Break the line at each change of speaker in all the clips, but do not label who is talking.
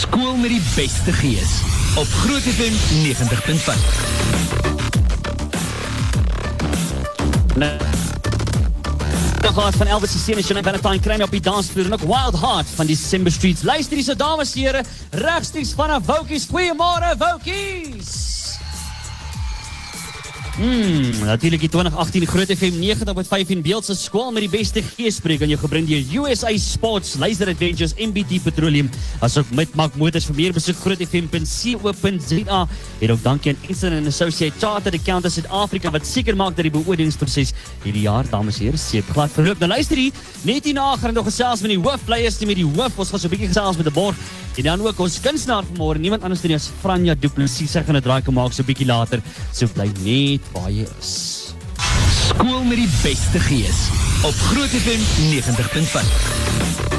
Skool met die beste gees op Groot FM 90.5.
Nog gehad van Elvis en Shania Valentine kry op die dansvloer en ook Wild Heart van December Streets. Luister hierse dames en here, regstreeks vanaf Woutjies. Goeiemôre Woutjies. Hmm, natuurlik die 2018 Groot FM 90.5 in Beeldse skool met die beste geespreek aan jou gebring deur USA Sports, Laser Adventures, MBT Petroleum. Asook met Mac Motors vir meer besoek grootfm.co.za. En ook dankie aan Instant Associate Chartered Accountants Suid-Afrika wat seker maak dat die beoordelingsproses hierdie jaar, dames en here, seep glad verloop. Nou luister hier, net hierna gaan nog gesels met die hoofleiers, met die hoof. Ons gaan so 'n bietjie gesels met 'n borg en dan ook ons kunstenaar vanmôre, niemand anders as Franja Du Plessis. Sy gaan 'n draai kom maak so 'n bietjie later. So bly net waar jy is.
Skool met die beste gees op Groot FM 90.5.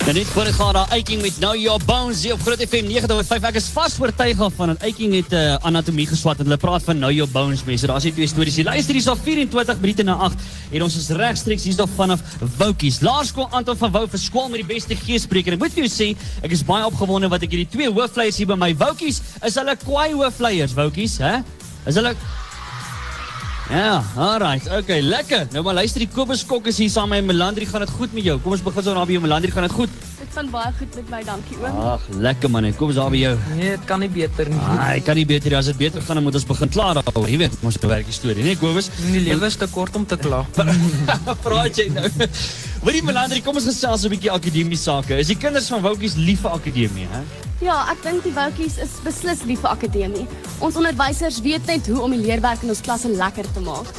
Nou net voor ek gaan daar Eiking met Know Your Bones hier op Groot FM 90.5. Ek is vas oortuig van dat Eiking het uh, anatomie geswat en hulle praat van Know Your Bones mense. Daar's net twee stories. Die luister hier's al 24 minute na 8 en ons is regstreeks hierso vanaf Woutjies. Laerskool Anton van Wouw vir skool met die beste geespreker. Ek moet vir jou sê, ek is baie opgewonde wat ek hierdie twee hoofleiers hier by my Woutjies is hulle kwaai hoofleiers Woutjies, hè? Is hulle Ja, alright. Okay, lekker. Nou maar luister, die Kobus Kok is hier saam met Melandri. Gaan dit goed met jou? Kom ons begin so na by jou Melandri. Gaan dit goed?
Dit gaan baie goed met my, dankie oom.
Ag, lekker man. Kom ons daar by jou.
Nee, dit kan nie beter nie.
Ah, ek kan nie beter as dit beter gaan, dan moet ons begin klaar daaroor. Jy weet, ons werk die storie, nee, Kobus.
Die lewe is te kort om te kla.
Praat jy nou? Hoorie Melandri, kom ons gesels 'n bietjie akademie sake. Is die kinders van Woutjies lief vir akademie, hè?
Ja, ek dink die Woutjies is beslis lief vir akademie. Ons onderwysers weet net hoe om die leerwerk in ons klasse lekker te maak.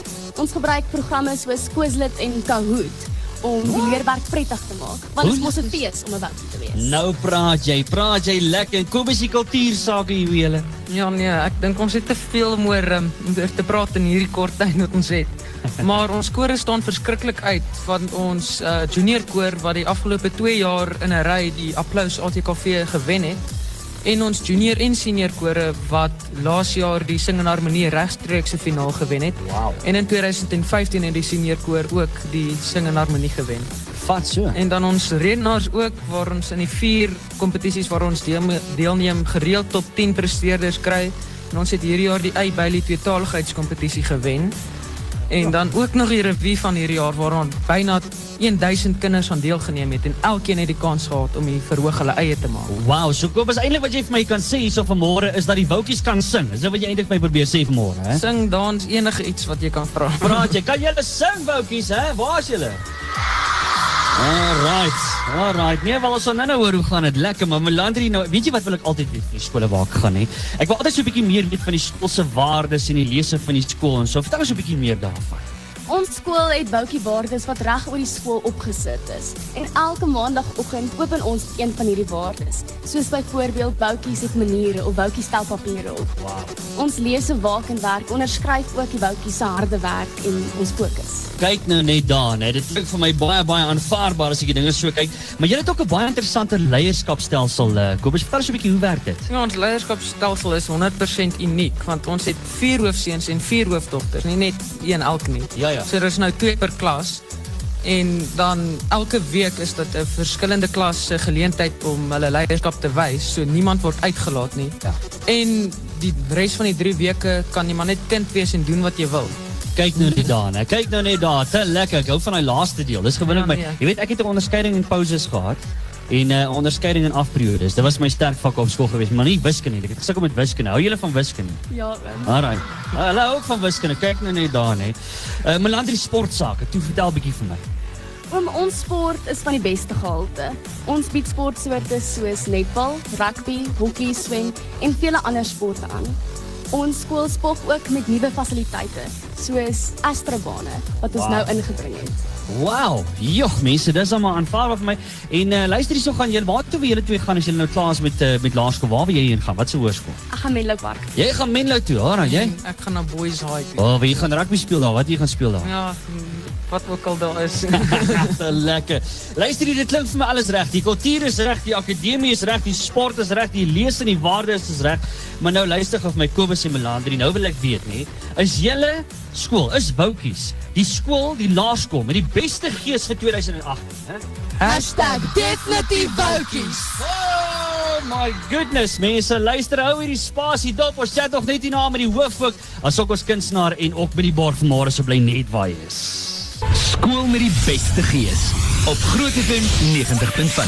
Ons gebruik programme soos Quizlet en Kahoot om die leerwerk prettig te maak. Want dit is mos 'n fees om 'n Woutjie te wees.
Nou praat jy, praat jy lekker. En Kobus die kultuursake hier wiele.
Ja nee, ek dink ons het te veel om oor um, om oor te praat in hierdie kort tyd wat ons het. Maar ons kore staan verskriklik uit van ons uh, junior koor wat die afgelope 2 jaar in 'n ry die Applous ATKV gewen het. En ons junior en senior kore wat laas jaar die Sing en Harmonie finaal gewen het.
Wow.
En in 2015 het die senior koor ook die Sing en Harmonie gewen.
Vat so.
En dan ons redenaars ook waar ons in die vier kompetisies waar ons deel, deelneem gereeld top 10 presteerders kry. En ons het hierdie jaar die A Bailey tweetaligheidskompetisie gewen. En dan ook nog die revue van hierdie jaar waaraan byna 1000 kinders aan deelgeneem het en elkeen het die kans gehad om die verhoog hulle eie te maak.
Wow, so Kobus, eintlik wat jy vir my kan sê hierso vanmôre is dat die Woutjies kan sing. Is dit wat jy eintlik my probeer sê vanmôre, hè?
Sing, dans, enige iets wat jy kan vra.
Praat jy, kan julle sing Woutjies, hè? Waar is julle? Alright. Alright. Nee, wel ons sal nou hoe gaan dit. Lekker, maar Melandri nou, weet jy wat wil ek altyd weet vir die skole waar ek gaan hè? Ek wil altyd so 'n meer weet van die skool se waardes en die lesse van die skool en so. Vertel ons so 'n bietjie meer daarvan.
Ons skool het boutjie waardes wat reg oor die skool opgesit is. En elke maandagooggend open ons een van hierdie waardes, soos byvoorbeeld boutjies het maniere of boutjies stel papiere op.
Wow.
Ons lees se waak en werk onderskryf ook die boutjies se harde werk en ons fokus.
Kyk nou net daar, né? Dit klink vir my baie baie aanvaarbaar as ek die dinge so kyk. Maar jy het ook 'n baie interessante leierskapstelsel. Uh, Kobus, vertel ons 'n bietjie hoe werk dit?
Ja, ons leierskapsstelsel is 100% uniek want ons het vier hoofseuns en vier hoofdogters, nie net een elk nie.
Ja, ja.
So daar's nou twee per klas. En dan elke week is dit 'n verskillende klas se geleentheid om hulle leierskap te wys. So niemand word uitgelaat nie.
Ja.
En die res van die 3 weke kan jy maar net kind wees en doen wat jy wil.
Kyk nou net daar? Kyk nou net daar. Te lekker. Ek hou van daai laaste deel. Dis gewoonlik
Ja,
my. Jy weet ek het 'n onderskeiding in pauses gehad en 'n uh, onderskeiding in afperiodes. Dit was my sterk vak op skool geweest, maar nie wiskunde. Ek het gesukkel met wiskunde. Hou julle van wiskunde?
Ja.
Uh, hulle hou ook van wiskunde. Kyk nou net daar, né? Uh, Melandri sportsake. Toe vertel 'n bietjie vir my.
Oom, ons sport is van die beste gehalte. Ons bied sportsoorte soos netbal, rugby, hokkie, swem en vele ander sporte aan. Ons skool spog ook met nuwe fasiliteite soos astrobane wat ons
Wow.
nou ingebring het.
Wow, joh mense, dis almal aanvaarbaar vir my. En uh, luister hierso gaan julle waar toe julle twee gaan as julle nou klaar is met uh, met laerskool? Waar wil jy heen gaan? Wat se hoërskool?
Ek gaan Menlo Park.
Jy gaan Menlo toe, hoor, jy?
Ek gaan na Boys High. toe.
O, oh, wie gaan rugby speel daar? Wat jy gaan speel daar?
Ja, wat ook al daar is.
Lekker. Luister hier, dit klink vir my alles reg. Die kultuur is reg, die akademie is reg, die sport is reg, die lees en die waardes is reg. Maar nou luister gou vir my Kobus en Melandri. Nou wil ek weet, nê, is julle skool, is Woutjies, die skool, die laerskool met die beste gees vir 2018, hè?
Definitief Woutjies.
Oh my goodness, mense, luister hou hierdie spasie dop. Ons chat nog net hier na met die hoof ook, asook ons kunstenaar en ook met die bar van môre so bly net waar hy is.
Skool met die beste gees op Groot FM 90.5.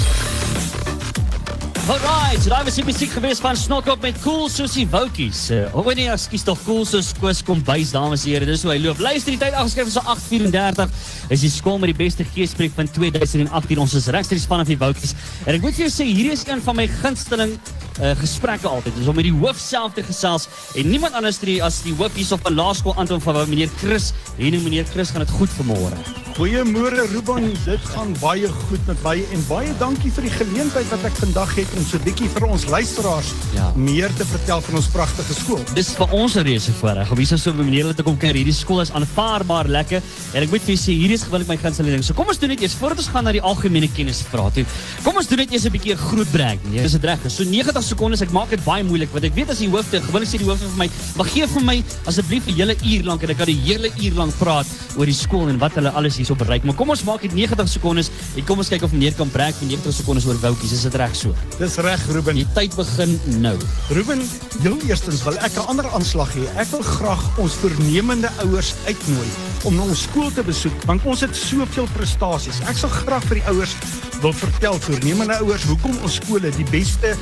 Alright, so daar was die musiek gewees van Snokop met Cool Susie Woutjies. Uh, oh nee, ekskuus tog Cool Sus Koos kom bys dames en here. Dis hoe hy loop. Luister die tyd afgeskryf so 8:34. Is die skool met die beste geespreek van 2018. Ons is regstreeks vanaf die Woutjies. En ek moet vir jou sê hier is een van my gunsteling uh, gesprekke altyd. Dis om met die hoof self te gesels en niemand anders nie as die hoof hierso van Laerskool Anton van meneer Chris. En meneer Chris gaan dit goed vanmôre.
Goeiemôre Ruben, dit gaan baie goed met my en baie dankie vir die geleentheid wat ek vandag het om so 'n bietjie vir ons luisteraars
Ja.
meer te vertel van ons pragtige skool.
Dis vir ons 'n reuse voorreg om hier so by meneer te kom kuier. Hierdie skool is aanvaarbaar lekker en ek moet vir julle sê hierdie is gewoonlik my gunsteling ding. So kom ons doen net eers voordat ons gaan na die algemene kennisvrae toe. Kom ons doen net eers 'n bietjie 'n groot breek. Nee, dis dit reg. So 90 sekondes. Ek maak dit baie moeilik want ek weet as die hoofde, gewoonlik sê die hoofde vir my, "Maar gee vir my asseblief 'n hele uur lank en ek kan die hele uur lank praat oor die skool en wat hulle alles hierso bereik." Maar kom ons maak dit 90 sekondes en kom ons kyk of meneer kan breek vir 90 sekondes oor Woutjies. Is dit reg so?
Dis reg Ruben.
Die tyd begin nou.
Ruben, heel eerstens wil ek 'n ander aanslag hê. Ek wil graag ons voornemende ouers uitnooi om na ons skool te besoek want ons het soveel prestasies. Ek sal graag vir die ouers wil vertel voornemende ouers hoekom ons skole die beste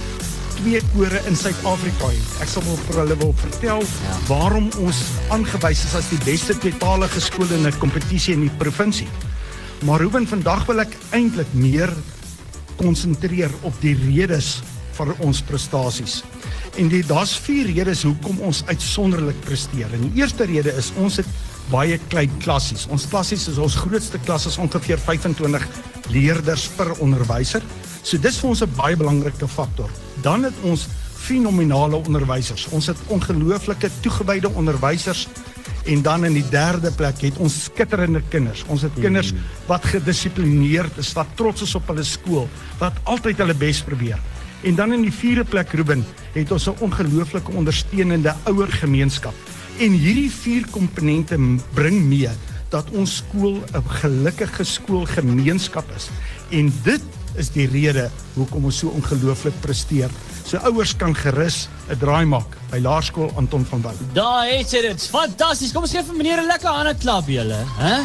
twee kore in Suid-Afrika het. Ek sal wil vir hulle wil vertel ja. waarom ons aangewys is as die beste tweetalige skool in 'n kompetisie in die provinsie. Maar Ruben, vandag wil ek eintlik meer konsentreer op die redes vir ons prestasies. En die daar's vier redes hoekom ons uitsonderlik presteer. En die eerste rede is ons het baie klein klassies. Ons klassies is ons grootste klas is ongeveer 25 leerders per onderwyser. So dis vir ons 'n baie belangrike faktor. Dan het ons fenominale onderwysers. Ons het ongelooflike toegewyde onderwysers en dan in die derde plek het ons skitterende kinders. Ons het kinders wat gedissiplineerd is, wat trots is op hulle skool, wat altyd hulle bes probeer. En dan in die vierde plek Ruben, het ons 'n ongelooflike ondersteunende ouer gemeenskap. En hierdie vier komponente bring mee dat ons skool 'n gelukkige skoolgemeenskap is. En dit is die rede hoekom ons so ongelooflik presteer. So ouers kan gerus 'n draai maak by Laerskool Anton van Wyk.
Daar het dit. Fantasties. Kom ons gee vir meneer 'n lekker hande klap julle, hè?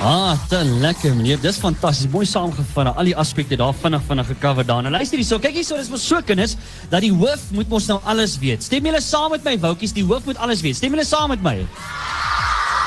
Ah, te lekker meneer. Dis fantasties. Mooi saamgevat. Al die aspekte daar vinnig vinnig gecover daar. Nou luister hierso. Kyk hierso, dis mos so kinders dat die hoof moet mos nou alles weet. Stem julle saam met my, Woutjies? Die hoof moet alles weet. Stem julle saam met my?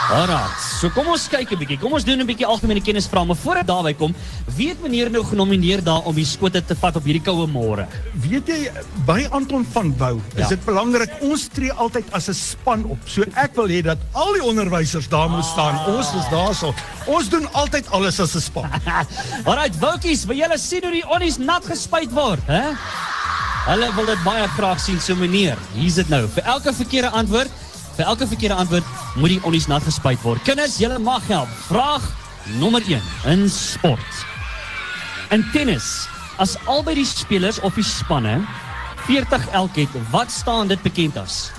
Alraai. So kom ons kyk 'n bietjie. Kom ons doen 'n bietjie algemene kennisvrae, maar voordat daarby kom, weet meneer nou genomineer daar om die skote te vat op hierdie koue môre.
Weet jy by Anton van Wouw is
Ja.
dit belangrik ons tree altyd as 'n span op. So ek wil hê dat al die onderwysers daar moet staan. Ons is daarso. Ons doen altyd alles as 'n span.
Alraai, Woutjies, wil julle sien hoe die onnies nat gespuit word, hè? Hulle wil dit baie graag sien, so meneer. Hier's dit nou. Vir elke verkeerde antwoord, vir elke verkeerde antwoord moet die onnies nat gespuit word. Kinders, julle mag help. Vraag nommer 1 in sport. In tennis, as albei die spelers of die spanne 40 elk het, wat staan dit bekend as?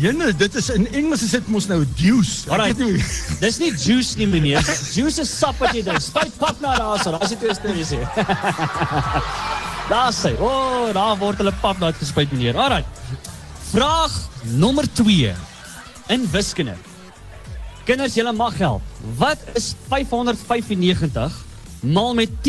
Jene, dit is in Engels is dit mos nou deuce. Ek
Alright.
weet nie-
Dis nie juice nie meneer. Juice is sap wat jy drink. Spuit pap na daar so. Daar's die twee stories hier. daar sê. O, oh, daar word hulle pap na gespuit meneer. Alraai. Vraag nommer 2 in wiskunde. Kinders, julle mag help. Wat is 595 maal met 10492.27?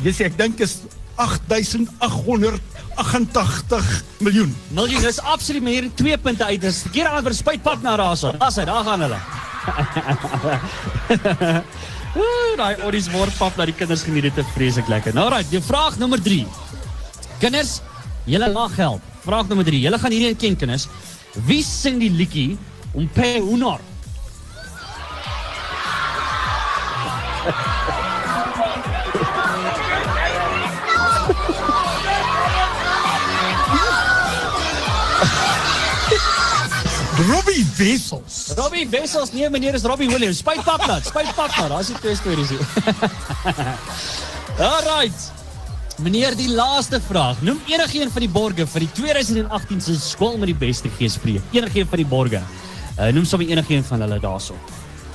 Dis ek dink is 8888 miljoen.
Miljoen, dis absoluut meneer twee punte uit. Dis verkeerde antwoord. Spuit pap na daar so. Daar sê, daar gaan hulle. Ooh, daai oddies word pap dat die kinders geniet dit te vreeslik lekker. Nou right, die vraag nommer 3. Kinders, julle mag help. Vraag nommer 3. Julle gaan hierdie ken kinders. Wie sing die liedjie om Pe Honor?
Robbie Wessels.
Robbie Wessels, nee meneer, is Robbie Williams. Spuit pap nat, spuit pap nat. Daar's die twee stories hier. Alright. Meneer, die laaste vraag. Noem enigiemand van die borge vir die 2018 se skool met die beste geespreek. Enigiemand van die borge. Uh, noem sommer enigiemand van hulle daarso.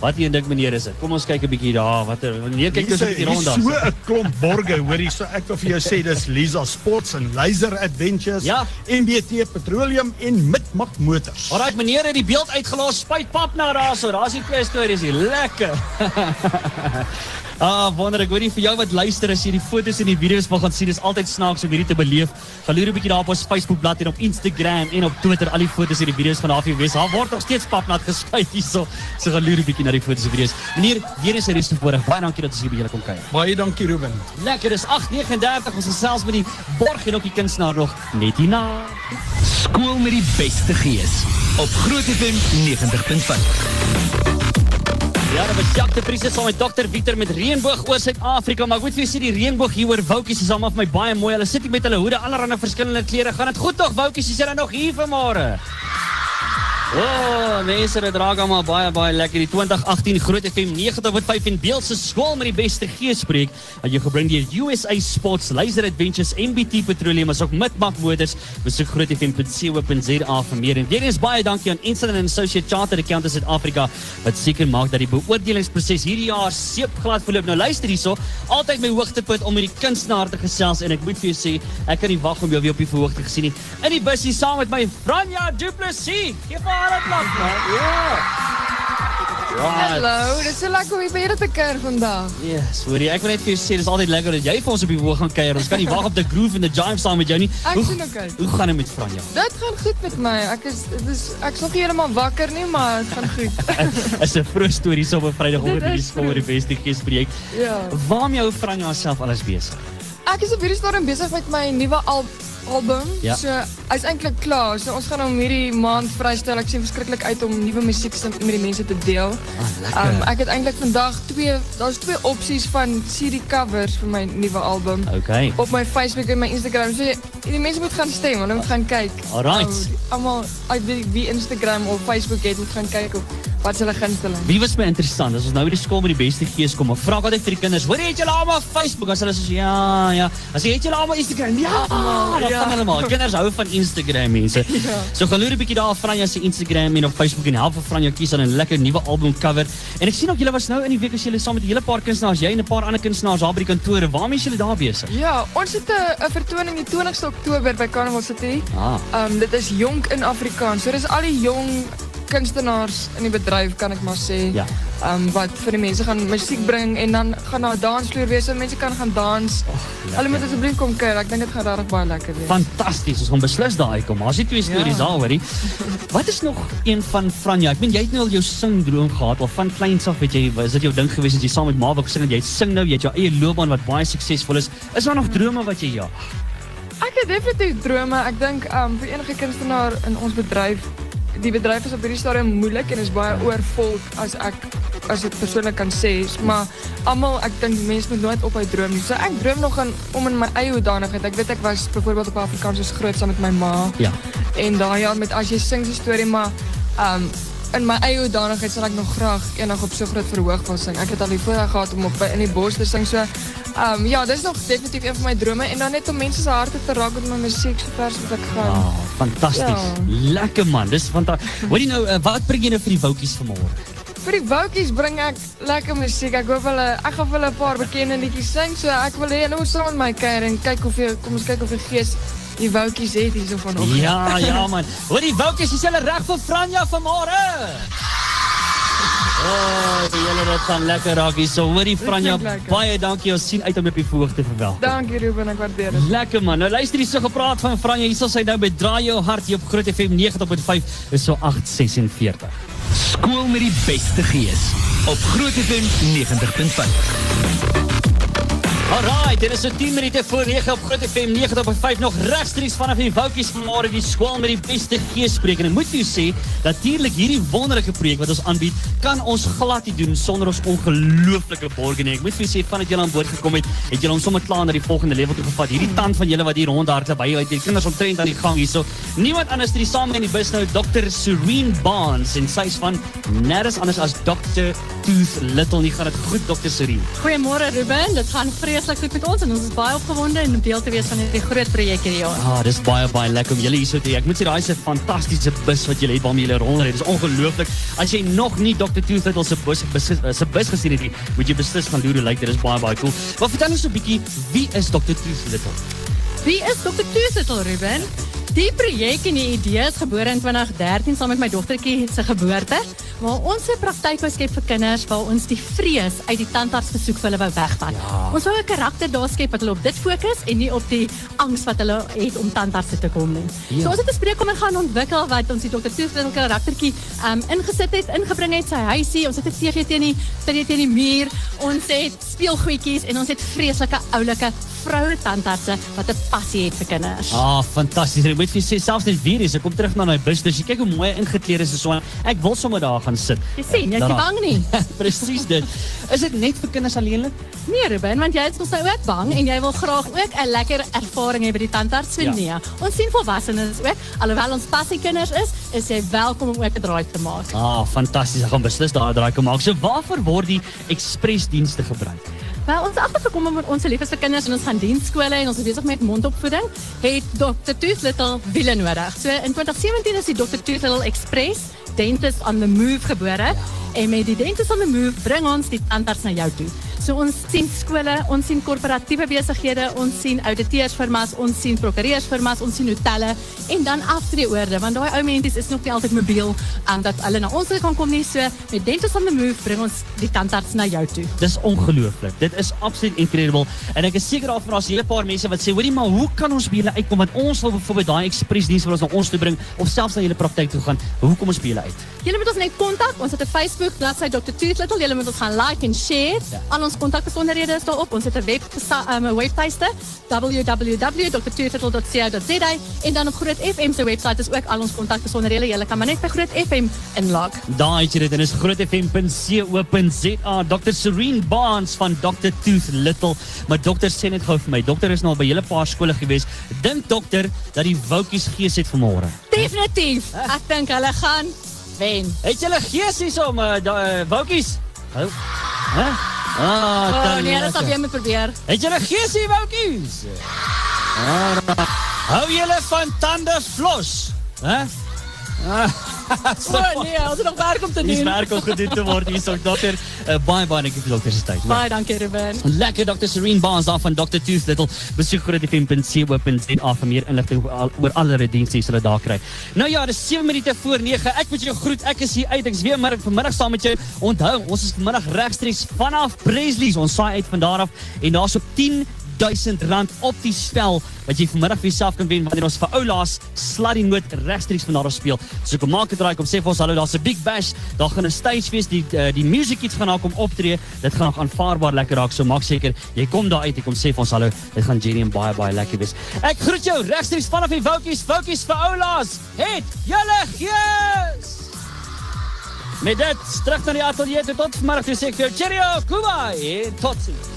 Wat jy dink meneer is dit? Kom ons kyk 'n bietjie daar. Watter meneer kyk ons 'n bietjie rond daar.
so 'n klomp borge, hoorie, so ek wil vir jou sê dis Lisa Sports en Laser Adventures,
Ja.
MBT Petroleum en Midmak Motors.
Alraai meneer het die beeld uitgelos. Spuit pap nou daarso. Daar's die twee stories hier. Lekker. Ah, wonder ek hoor nie vir jou wat luister as jy die foto's en die video's wil gaan sien. Dis altyd snaaks om hierdie te beleef. Gaan loer 'n bietjie daar op ons Facebookblad en op Instagram en op Twitter al die foto's en die video's van daar af wees. Daar word nog steeds papnat gespuit hierso. So gaan loer 'n bietjie na die foto's en video's. Meneer, weer is 'n rus voorreg. Baie dankie dat ons hier by julle kon kuier.
Baie dankie Ruben.
Lekker, dis 8:39. Ons is selfs met die borg en ook die kunstenaar nog net hierna.
Skool met die beste gees op Groot FM 90.5.
Ja, dit was Jacques de Vries saam met Dr. Victor met reënboog oor Suid-Afrika, maar vir julle sê die reënboog hier oor Woutjies is almal vir my baie mooi. Hulle sit hier met hulle hoede, allerlei verskillende kleure. Gaan dit goed tog Woutjies? Is julle nog hier vanmôre? O, oh, mense, dit raak almal baie baie lekker. Die 2018 Groot FM 90.5 en Beeld se skool met die beste geespreek. Wat jy gebring deur USA Sports, Laser Adventures, MBT Petroleum asook Midmark Motors. Besoek grootfm.co.za vir meer. En weer eens baie dankie aan Insulin and Associate Chartered Accountants Suid-Afrika wat seker maak dat die beoordelingsproses hierdie jaar seepglad verloop. Nou luister hierso, altyd my hoogtepunt om met die kunstenaar te gesels en ek moet vir jou sê, ek kan nie wag om jou weer op die verhoog te gesien nie. In die bus hier saam met my Franja Du Plessis. Geef haar klap, man. Ja. Right.
Hallo, dit is so lekker om hier by julle te kuier vandag.
Yes, hoorie, ek wil net vir jou sê dis altyd lekker dat jy vir ons op die verhoog gaan kuier. Ons kan nie wag op die groove en die jive saam met jou nie.
Ek
Hoe-
sien ook uit.
Hoe gaan dit met Franja?
Dit gaan goed met my. Ek is dit is ek's nog nie heeltemal wakker nie, maar dit gaan goed.
is 'n vroeë storie so op 'n Vrydagoggend
is
skool met die beste geespreek.
ja.
Waarmee hou Franja self alles besig?
Ek is op hierdie stadium besig met my nuwe al album.
Ja.
So eintlik klaar. So ons gaan hom hierdie maand vrystel. Ek sien verskriklik uit om nuwe musiek se- met die mense te deel.
Ah,
Um, ek het eintlik vandag twee daar's twee opsies van CD covers vir my nuwe album.
Okay.
Op my Facebook en my Instagram. So die mense moet gaan stem, hulle moet gaan kyk.
Alright.
Nou, Almal uit wie, wie Instagram of Facebook het, moet gaan kyk op wat is hulle gunsteling.
Wie was my interessant as ons nou by die skool met die beste gees kom. Ek vra altyd vir die kinders, "Hoor jy het julle almal Facebook?" As hulle sê ja, ja. As jy het julle almal Instagram? Ja. Dan
ja.
gaan hulle maar. Kinders hou van Instagram mense.
Ja.
So gaan loer 'n bietjie daar Franja se Instagram en op Facebook en help vir Franja kies aan 'n lekker nuwe album cover. En ek sien ook julle was nou in die week as julle saam met 'n hele paar kunstenaars, jy en 'n paar ander kunstenaars daar by die kantore. Waarmee is julle daar besig?
Ja, ons het 'n 'n vertoning die 20ste Oktober by Carnival City.
Ah.
Um dit is jonk in Afrikaans. So dis al die jong kunstenaars in die bedryf kan ek maar sê.
Ja.
Um wat vir die mense gaan musiek bring en dan gaan daar dansvloer wees so mense kan gaan dans. Hulle moet asseblief kom kyk. Ek dink dit gaan regtig baie lekker wees.
Fantasties, ons gaan beslis daar uitkom. As jy twee stories
Ja.
daar hoorie. Wat is nog een van Franja? Ek meen jy het nou al jou singdroom gehad al van kleins af het jy is dit jou ding gewees as jy saam met Ma wou sing en jy sing nou, jy het jou eie loopbaan wat baie suksesvol is. Is daar nog drome wat jy ja?
Ek het definitief drome. Ek dink um vir enige kunstenaar in ons bedryf, die bedryf is op hierdie stadium moeilik en is baie oorvol as ek as ek persoonlik kan sê, maar almal ek dink mense moet nooit ophou droom nie. So ek droom nog aan om in my eie hoedanigheid. Ek weet ek was byvoorbeeld op Afrikaans groot saam met my ma
Ja.
en daai jaar met as jy sing se storie, maar um in my eie hoedanigheid sal ek nog graag eendag op so groot verhoog wil sing. Ek het al die voorreg gehad om op in die bos te sing. So um ja, dis nog definitief een van my drome en dan net om mense se harte te raak met my musiek so ver as wat ek gaan.
Ah, fantasties.
Ja.
Lekker man. Dis fantasties. Hoorie nou, uh, wat bring jy nou vir die woutjies vanmôre?
Vir die woutjies bring ek lekker musiek. Ek hoop hulle ek gaan vir hulle 'n paar bekende liedjies sing. So ek wil hê hulle moet saam met my kuier en kyk of jy kom ons kyk of die gees die woutjies het hierso vanoggend.
Ja, ja man. Hoorie woutjies, is julle reg vir Franja vanmôre? Oh, julle dit gaan lekker raak hier. So hoorie Franja,
klink lekker.
baie dankie. Ons sien uit om op die verhoog te verwelkom.
Dankie Ruben, ek waardeer dit.
Lekker man. Nou luister hier so gepraat van Franja. Hier sal sy nou by Draai jou hart hier op Groot FM 90.5 is so 846.
Skool met die beste gees op Groot FM 90.5.
Alright, dit is so 10 minute voor 9 op Groot FM 90.5 nog regstreeks vanaf die Woutjies vanmôre die skool met die beste geespreek en ek moet jou sê natuurlik hierdie wonderlike projek wat ons aanbied kan ons glad nie doen sonder ons ongelooflike borgene. Ek moet vir jou sê vandat julle aan boord gekom het, het julle ons sommer klaar na die volgende level toe gevat. Hierdie tand van julle wat hier rondhardloop by uit die kinders omtrent aan die gang hierso. Niemand anders as die saam in die bus nou Dr. Serene Barnes en sy's van nêrens anders as Dr. Tooth Little. Nie gaan dit goed Dr. Serene.
Goeiemôre Ruben, dit gaan vreeslik goed met ons en ons is baie opgewonde om deel te wees van hierdie groot projek hierdie jaar.
Ah, dis baie baie lekker om julle hier so te hê. Ek moet sê daai is 'n fantastiese bus wat julle het waarmee julle rondry. Dis ongelooflik. As jy nog nie Dr. Toothlittle se bus bus se bus gesien het nie, moet jy beslis gaan doen hoe lyk dit. Dis baie baie cool. Maar vertel ons 'n bietjie, wie is Dr. Toothlittle?
Wie is Dr. Toothlittle, Ruben? Die projek en die idee is gebore in 2013 saam met my dogtertjie se geboorte, waar ons 'n praktyk wou skep vir kinders waar ons die vrees uit die tandartsbesoek vir hulle wou wegvat. Ja. Ons wou 'n karakter daar skep wat hulle op dit fokus en nie op die angs wat hulle het om tandarts te kom nie. Ja. So ons het 'n spreekkamer gaan ontwikkel wat ons die Dr. Toothlittle karaktertjie um ingesit het, ingebring het sy huisie. Ons het 'n TV teen die teen die muur. Ons het speelgoedjies en ons het vreeslike oulike vroue tandartse wat 'n passie het vir kinders.
Ah, fantasties. Ek moet vir sê selfs net weer is ek kom terug na my bus. Dus jy kyk hoe mooi ingekleed is so. Ek wil sommer daar gaan sit.
Jy sien, jy's nie bang nie.
Presies dit. Is dit net vir kinders alleenlik?
Nee, Ruben, want jy is mos nou ook bang en jy wil graag ook 'n lekker ervaring hê by die tandarts. So
Ja.
nee. Ons sien volwassenes ook. Alhoewel ons passie kinders is, is jy welkom om ook 'n draai te maak.
Ah, fantasties. Ek gaan beslis daar 'n draai kom maak. So waarvoor word die ekspresdienste gebruik?
Wel, ons agtergekom met ons liefes vir kinders en ons gaan en ons is besig met mondopvoeding, het Dr. Toothlittle wiele nodig. So in 2017 is die Dr. Toothlittle Express Dentist on the Move gebore en met die Dentist on the Move bring ons die tandarts na jou toe. So ons sien skole, ons sien korporatiewe besighede, ons sien ouditeursfirmas, ons sien prokureursfirmas, ons sien hotelle en dan aftreeorde want daai ou mense is nog nie altyd mobiel en dat hulle na ons kan kom nie. So met Dentist on the Move bring ons die tandarts na jou toe.
Dis ongelooflik. Dit is absoluut incredible. En ek is seker daarvan daar's 'n hele paar mense wat sê, "Hoorie, maar hoe kan ons by julle uitkom want ons wil byvoorbeeld daai ekspresdiens wil ons na ons toe bring of selfs na julle praktyk toe gaan. Hoe kom ons by julle uit?"
Julle moet ons net kontak. Ons het 'n Facebook bladsy Dr. Toothlittle. Julle moet ons gaan like en share.
Ja.
Al ons kontakbesonderhede is daarop. Ons het 'n web um, 'n webtuiste www.drtoothittle.co.za en dan op Groot FM se webwerf is ook al ons kontakbesonderhede. Julle kan maar net by Groot FM inlog.
Daai het jy dit en is grootfm.co.za. Dr. Serene Barnes van Dr. Tooth Little. Maar dokter sê net gou vir my, dokter is nou al by hele paar skole gewees. Dink dokter dat die woutjies gees het vanmôre?
Definitief. Ek dink hulle gaan wen.
Het julle gees hier om uh, uh, woutjies? Hou. Hæ? Ah,
Oh nee, dit sal weer moet probeer.
Het julle gees hier woutjies? Ah, hou julle van tande flos? Hæ? Ah,
O nee, ons het nog werk om te doen.
werk om gedoen te word hier so dokter. Uh, baie baie dankie vir dokter se tyd.
Baie dankie Ruben.
Lekker Dr. Serene Barnes daar van Dr. Tooth Little. Besoek grootfm.co.za vir meer inligting oor al- oor alle dienste wat daar kry. Nou ja, dis 7 minute voor 9. Ek moet jou groet. Ek is hier uit. Ek's weer middag vanmiddag saam met jou. Onthou, ons is vanmiddag regstreeks vanaf Presley's. Ons saai uit van daar af en daar's op 10 1000 rand op die spel wat jy vanmiddag vir jouself kan wen wanneer ons vir oulaas Sluddy Noot van daar af speel. So kom maak 'n draai kom sê vir ons hallo, daar's 'n big bash. Daar gaan 'n stage wees, die uh, die music iets gaan daar kom optree. Dit gaan nog aanvaarbaar lekker raak. So maak seker jy kom daar uit, jy kom sê vir ons hallo. Dit gaan en baie baie lekker wees. Ek groet jou regstreeks vanaf die Woutjies, Woutjies vir oulaas. Het julle gees. Met dit terug na die ateljee toe tot vanmiddag vir jou cheerio, Kuba. En tot sien.